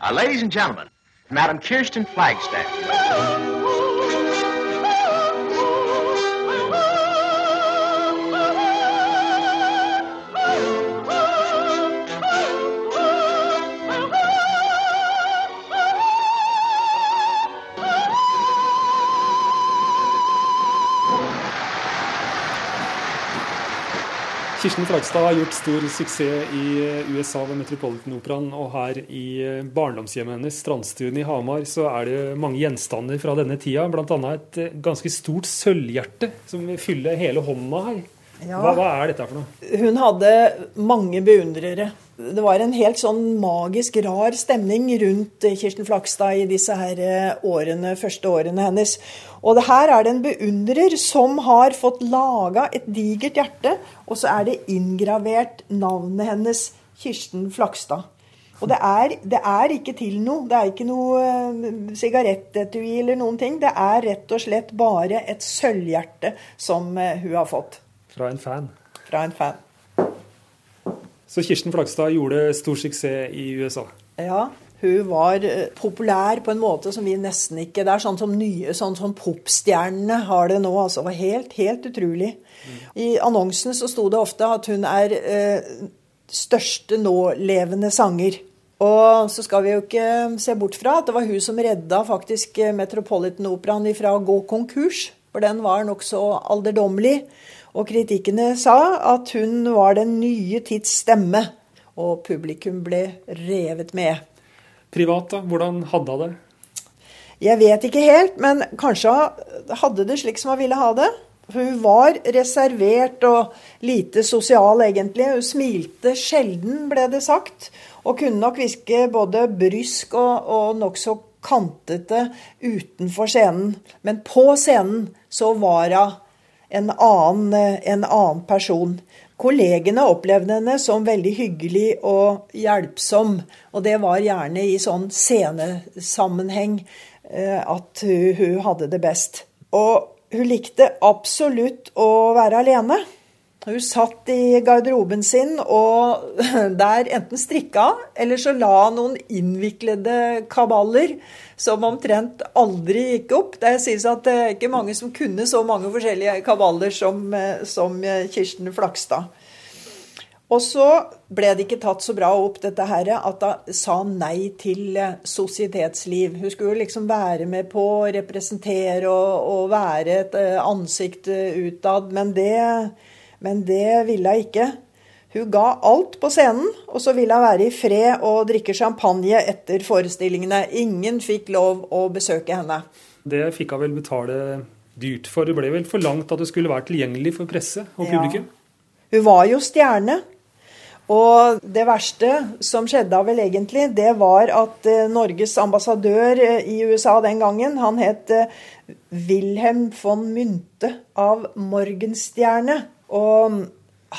Uh, ladies and gentlemen, Madam Kirsten Flagstaff. Kirsten Fragstad har gjort stor suksess i USA ved Metropolitan-operaen. Og her i barndomshjemmet hennes, strandstuen i Hamar, så er det mange gjenstander fra denne tida. Bl.a. et ganske stort sølvhjerte som fyller hele hånda her. Ja. Hva, hva er dette for noe? Hun hadde mange beundrere. Det var en helt sånn magisk rar stemning rundt Kirsten Flakstad i disse her eh, årene, første årene hennes. Og det her er det en beundrer som har fått laga et digert hjerte, og så er det inngravert navnet hennes, Kirsten Flakstad. Og det er, det er ikke til noe. Det er ikke noe eh, sigarettetui eller noen ting. Det er rett og slett bare et sølvhjerte som eh, hun har fått Fra en fan. fra en fan. Så Kirsten Flagstad gjorde stor suksess i USA. Ja, hun var eh, populær på en måte som vi nesten ikke Det er sånn som nye, sånn som popstjernene har det nå. altså. Det var helt, helt utrolig. I annonsen så sto det ofte at hun er eh, største nålevende sanger. Og så skal vi jo ikke se bort fra at det var hun som redda faktisk eh, Metropolitan-operaen ifra å gå konkurs. For den var nokså alderdommelig. Og kritikkene sa at hun var den nye tids stemme. Og publikum ble revet med. Privat, da? Hvordan hadde hun det? Jeg vet ikke helt, men kanskje hadde det slik som hun ville ha det. For hun var reservert og lite sosial, egentlig. Hun smilte sjelden, ble det sagt. Og kunne nok virke både brysk og, og nokså kantete utenfor scenen. Men på scenen så var hun en annen, en annen person. Kollegene opplevde henne som veldig hyggelig og hjelpsom. Og det var gjerne i sånn scenesammenheng eh, at hun hadde det best. Og hun likte absolutt å være alene. Hun satt i garderoben sin og der enten strikka, eller så la noen innviklede kaballer som omtrent aldri gikk opp. Det sies at det er ikke mange som kunne så mange forskjellige kaballer som, eh, som Kirsten Flakstad. Og så ble det ikke tatt så bra opp dette her at hun sa nei til eh, sosietetsliv. Hun skulle liksom være med på å representere og, og være et eh, ansikt utad, men det, men det ville hun ikke. Hun ga alt på scenen, og så ville hun være i fred og drikke champagne etter forestillingene. Ingen fikk lov å besøke henne. Det fikk hun vel betale dyrt for. Det ble vel for langt at det skulle være tilgjengelig for presse og Ja. Hun var jo stjerne. Og det verste som skjedde vel egentlig, det var at eh, Norges ambassadør eh, i USA den gangen, han het eh, Wilhelm von Mynte av Morgenstjerne. Og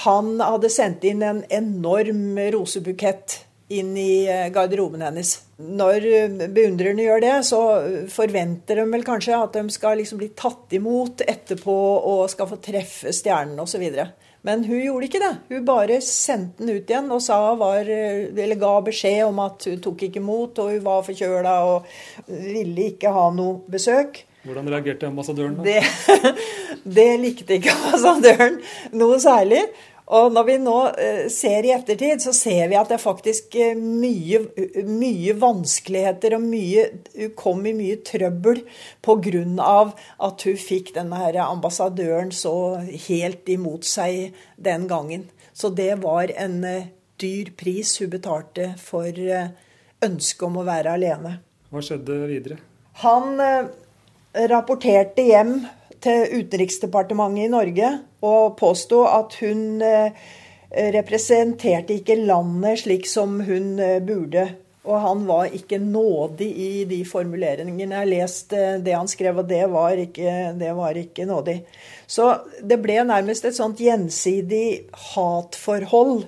han hadde sendt inn en enorm rosebukett inn i eh, garderoben hennes. Når eh, beundrerne gjør det, så forventer de vel kanskje at de skal liksom bli tatt imot etterpå og skal få treffe stjernen osv. Men hun gjorde ikke det. Hun bare sendte den ut igjen og var, eller ga beskjed om at hun tok ikke imot, og hun var forkjøla og ville ikke ha noe besøk. Hvordan reagerte ambassadøren da? Det, det likte ikke ambassadøren noe særlig. Og når vi nå eh, ser i ettertid, så ser vi at det er faktisk eh, mye, mye vanskeligheter og mye Hun kom i mye trøbbel pga. at hun fikk denne her ambassadøren så helt imot seg den gangen. Så det var en eh, dyr pris hun betalte for ønsket om å være alene. Hva skjedde videre? Han rapporterte hjem til Utenriksdepartementet i Norge og påsto at hun eh, representerte ikke landet slik som hun eh, burde. Og han var ikke nådig i de formuleringene. Jeg leste eh, det han skrev, og det var ikke, det var ikke nådig. Så det ble nærmest et sånt gjensidig hatforhold.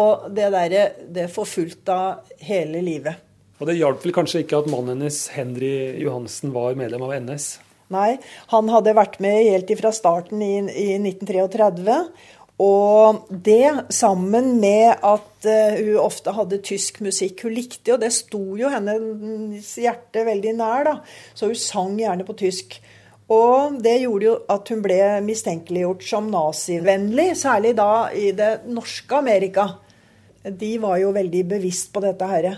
Og det derre Det forfulgte hele livet. Og det hjalp vel kanskje ikke at mannen hennes, Henry Johansen, var medlem av NS? Nei, han hadde vært med helt fra starten i, i 1933. Og det sammen med at uh, hun ofte hadde tysk musikk hun likte, og det sto jo hennes hjerte veldig nær, da. Så hun sang gjerne på tysk. Og det gjorde jo at hun ble mistenkeliggjort som nazivennlig, særlig da i det norske Amerika. De var jo veldig bevisst på dette herre.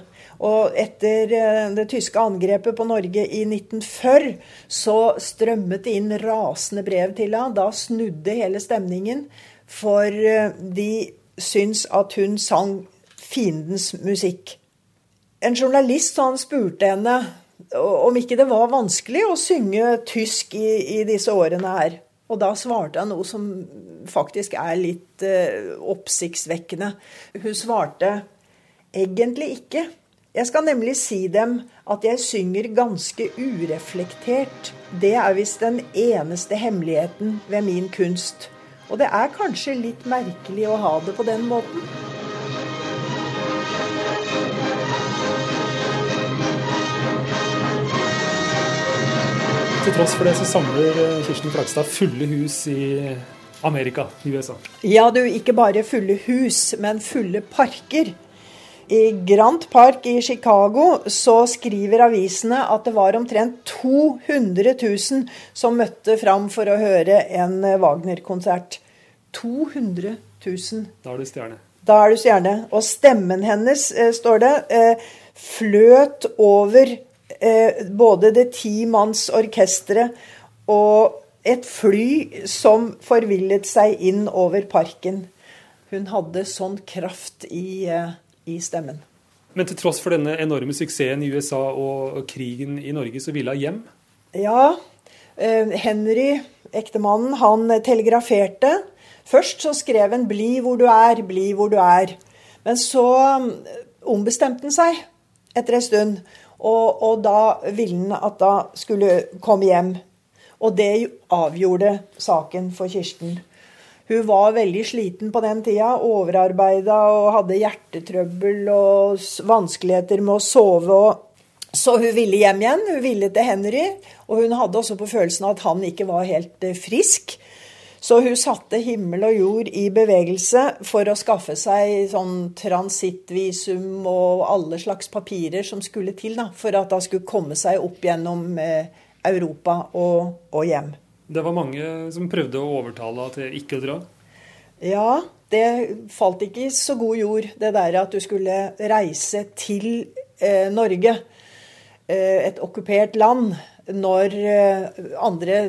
Og etter eh, det tyske angrepet på Norge i 1940 så strømmet det inn rasende brev til henne. Da snudde hele stemningen. For eh, de syns at hun sang fiendens musikk. En journalist han spurte henne om ikke det var vanskelig å synge tysk i, i disse årene her. Og da svarte hun noe som faktisk er litt eh, oppsiktsvekkende. Hun svarte egentlig ikke. Jeg skal nemlig si dem at jeg synger ganske ureflektert. Det er visst den eneste hemmeligheten ved min kunst. Og det er kanskje litt merkelig å ha det på den måten. Til tross for det så samler eh, Kirsten Flagstad fulle hus i Amerika, i USA. Ja, du, ikke bare fulle hus, men fulle parker. I Grant Park i Chicago så skriver avisene at det var omtrent 200 000 som møtte fram for å høre en Wagner-konsert. 200 000. Da er du stjerne. Da er du stjerne. Og stemmen hennes, eh, står det, eh, fløt over eh, både det ti manns orkesteret og et fly som forvillet seg inn over parken. Hun hadde sånn kraft i i stemmen. Men til tross for denne enorme suksessen i USA og krigen i Norge, så ville hun hjem? Ja. Eh, Henry, ektemannen, han telegraferte. Først så skrev han 'bli hvor du er, bli hvor du er'. Men så eh, ombestemte han seg etter en stund. Og, og da ville han at da skulle komme hjem. Og det avgjorde saken for Kirsten. Hun var veldig sliten på den tida. Overarbeida og hadde hjertetrøbbel og vanskeligheter med å sove. Så hun ville hjem igjen. Hun ville til Henry. Og hun hadde også på følelsen at han ikke var helt eh, frisk. Så hun satte himmel og jord i bevegelse for å skaffe seg sånn transittvisum og alle slags papirer som skulle til da, for at hun skulle komme seg opp gjennom eh, Europa og, og hjem. Det var mange som prøvde å overtale til ikke å dra? Ja, det falt ikke i så god jord, det der at du skulle reise til eh, Norge, eh, et okkupert land, når eh, andre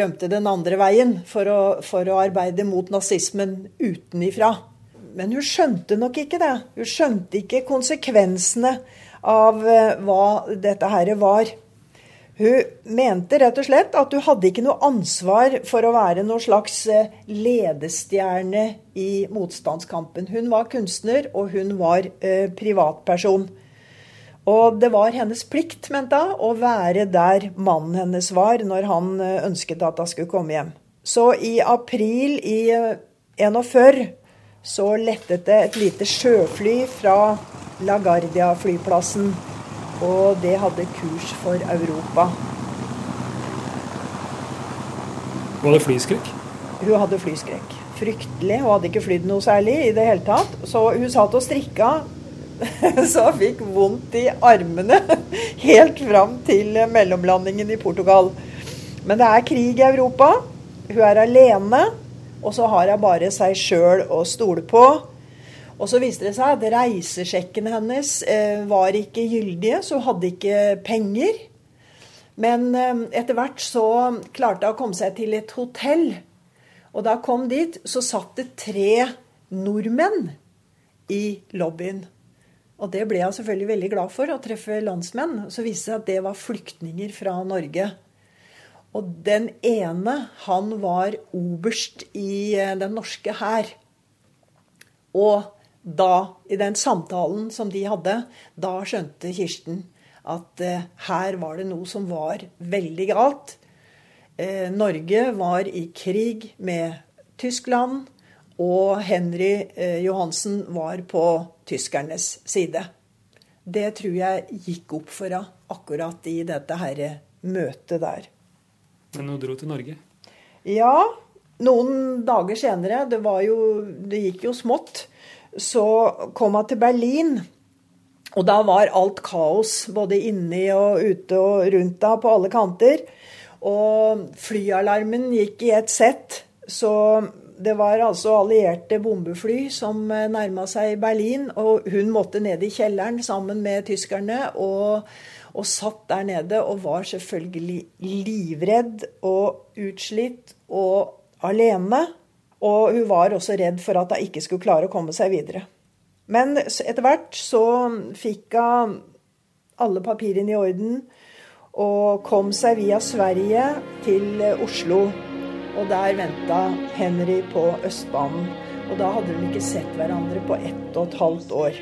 rømte den andre veien for å, for å arbeide mot nazismen utenifra. Men hun skjønte nok ikke det. Hun skjønte ikke konsekvensene av eh, hva dette her var. Hun mente rett og slett at hun hadde ikke noe ansvar for å være noen slags eh, ledestjerne i motstandskampen. Hun var kunstner, og hun var privatperson. Og det var hennes plikt, mente hun, å være der mannen hennes var når han eh, ønsket at hun skulle komme hjem. Så i april i 41 eh, så lettet det et lite sjøfly fra LaGuardia-flyplassen og det hadde kurs for Europa. Var det flyskrekk? Hun hadde flyskrekk. Fryktelig. Hun hadde ikke flydd noe særlig i det hele tatt. Så hun satt og strikka så hun fikk vondt i armene helt fram til mellomlandingen i Portugal. Men det er krig i Europa. Hun er alene. Og så har hun bare seg sjøl å stole på. Og så viste det seg at reisesjekkene hennes eh, var ikke gyldige, så hun hadde ikke penger. Men eh, etter hvert så klarte hun å komme seg til et hotell. Og da hun kom dit, så satt det tre nordmenn i lobbyen. Og det ble jeg selvfølgelig veldig glad for, å treffe landsmenn. Så viste det seg at det var flyktninger fra Norge. Og den ene, han var oberst i eh, den norske hær. Og da, i den samtalen som de hadde, da skjønte Kirsten at eh, her var det noe som var veldig galt. Eh, Norge var i krig med Tyskland, og Henry eh, Johansen var på tyskernes side. Det tror jeg gikk opp for henne akkurat i dette her møtet der. Men hun dro til Norge? Ja, noen dager senere, det, var jo, det gikk jo smått, så kom hun til Berlin. Og da var alt kaos, både inni og ute og rundt henne, på alle kanter. Og flyalarmen gikk i ett sett. Så det var altså allierte bombefly som nærma seg Berlin. Og hun måtte ned i kjelleren sammen med tyskerne. og og satt der nede og var selvfølgelig livredd og utslitt og alene. Og hun var også redd for at hun ikke skulle klare å komme seg videre. Men etter hvert så fikk hun alle papirene i orden og kom seg via Sverige til Oslo. Og der venta Henry på Østbanen. Og da hadde de ikke sett hverandre på ett og et halvt år.